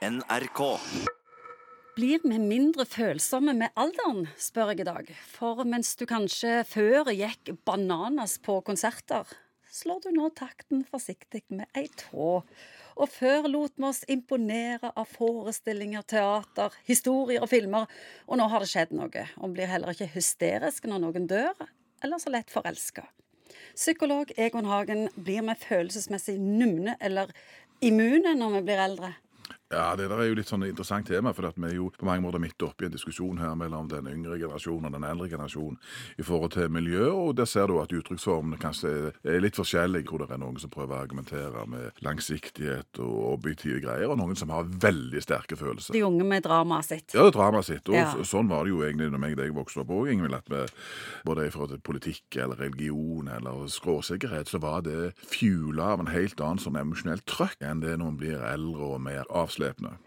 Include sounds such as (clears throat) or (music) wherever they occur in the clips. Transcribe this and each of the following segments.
NRK. Blir vi mindre følsomme med alderen, spør jeg i dag. For mens du kanskje før gikk bananas på konserter, slår du nå takten forsiktig med ei tå. Og før lot vi oss imponere av forestillinger, teater, historier og filmer. Og nå har det skjedd noe, og blir heller ikke hysterisk når noen dør, eller så lett forelska. Psykolog Egon Hagen, blir vi følelsesmessig numne eller immune når vi blir eldre? Ja, Det der er jo litt sånn interessant tema, for at vi er jo på mange måter midt oppi i en diskusjon her mellom den yngre generasjonen og den eldre generasjonen i forhold til miljø, og der ser du at uttrykksformene kanskje er litt forskjellige, hvor det er noen som prøver å argumentere med langsiktighet og objektive greier, og noen som har veldig sterke følelser. De unge med dramaet sitt. Ja, dramaet sitt. Og Ja. sånn var det jo egentlig når meg og deg vokste opp òg, Ingvild. At vi, både i forhold til politikk eller religion eller skråsikkerhet, så var det fjula av en helt annen sånn emosjonell trøkk enn det når man blir eldre og mer avslepne.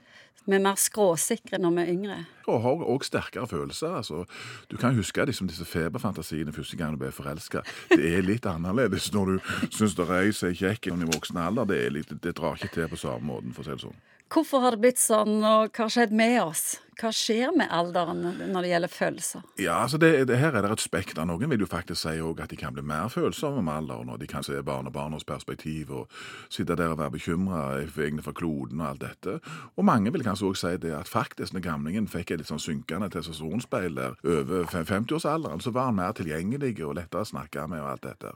Vi er mer skråsikre når vi er yngre. Og har òg sterkere følelser. altså. Du kan huske liksom disse feberfantasiene første gang du ble forelska. Det er litt annerledes når du syns det er ei som er kjekk i voksen alder. Det, er litt, det drar ikke til på samme måten, for å si det sånn. Hvorfor har det blitt sånn, og hva har skjedd med oss? Hva skjer med alderen når det gjelder følelser? Ja, altså det, det, Her er det et spekter. Noen vil jo faktisk si at de kan bli mer følsomme med alderen, og de kan se barnebarnas perspektiv og sitte der og være bekymra egne for kloden og alt dette. Og mange vil kanskje også si det at faktisk når gamlingen fikk et litt sånn synkende testosteronspeil der over 50-årsalderen, så var han mer tilgjengelig og lettere å snakke med og alt dette.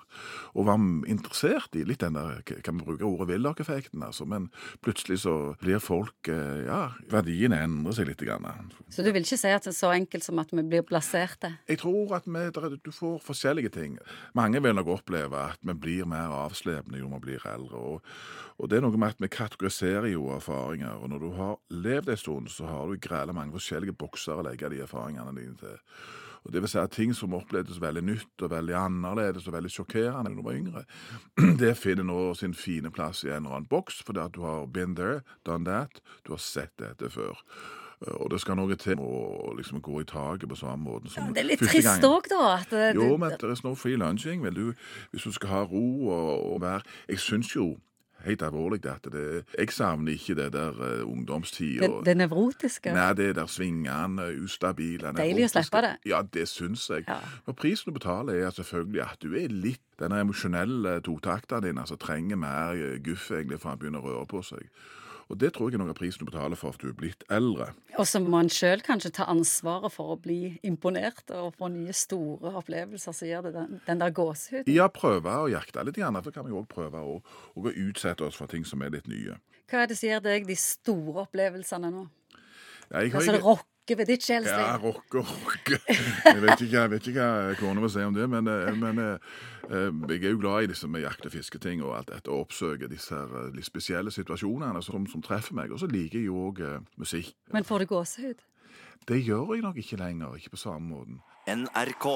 Og var interessert i litt den der, kan vi bruke ordet Willoch-effekten, altså. Men plutselig så blir folk eh, Ja, verdiene endrer seg litt. Grann. Så du vil ikke si at det er så enkelt som at vi blir plasserte? Jeg tror at vi, du får forskjellige ting. Mange vil nok oppleve at vi blir mer avslepne jo vi blir eldre. Og, og det er noe med at vi kategoriserer jo erfaringer. Og når du har levd en stund, så har du græla mange forskjellige bokser å legge de erfaringene dine til. Og det vil si at ting som opplevdes veldig nytt og veldig annerledes og veldig sjokkerende da du var yngre, (clears throat) det finner nå sin fine plass i en eller annen boks, fordi at du har been there, done that, du har sett dette før. Og det skal noe til å liksom gå i taket på samme måte som Det er litt trist òg, da. Det, Jo, men det er no free lunching. Vel, du, hvis du skal ha ro og, og være Jeg syns jo helt alvorlig dette. det Jeg savner ikke det der uh, ungdomstid. det, det nevrotiske. Nei, det der svingende, ustabile Deilig å slippe det. Ja, det syns jeg. Ja. Og prisen du betaler, er selvfølgelig at du er litt Denne emosjonelle totakta din altså trenger mer eh, guff egentlig for han begynner å røre på seg. Og det tror jeg er noe av prisen du betaler for at du er blitt eldre. Og så må en sjøl kanskje ta ansvaret for å bli imponert og få nye store opplevelser som gjør det den, den der gåsehuden. Ja, prøve å jakte litt, gjerne, for kan vi òg prøve å, å utsette oss for ting som er litt nye. Hva er det som gir deg de store opplevelsene nå? Ja, Altså det ikke- rocker ved ditt Ja, sjelsliv? rocke og rocke. Jeg vet ikke, jeg vet ikke hva kona vil si om det, men, eh, men eh, eh, jeg er jo glad i disse med jakt- og fisketing og alt dette, og oppsøker disse her litt spesielle situasjonene som, som treffer meg. Og så liker jeg jo òg musikk. Men får du gåsehud? Det gjør jeg nok ikke lenger, ikke på samme måten. NRK.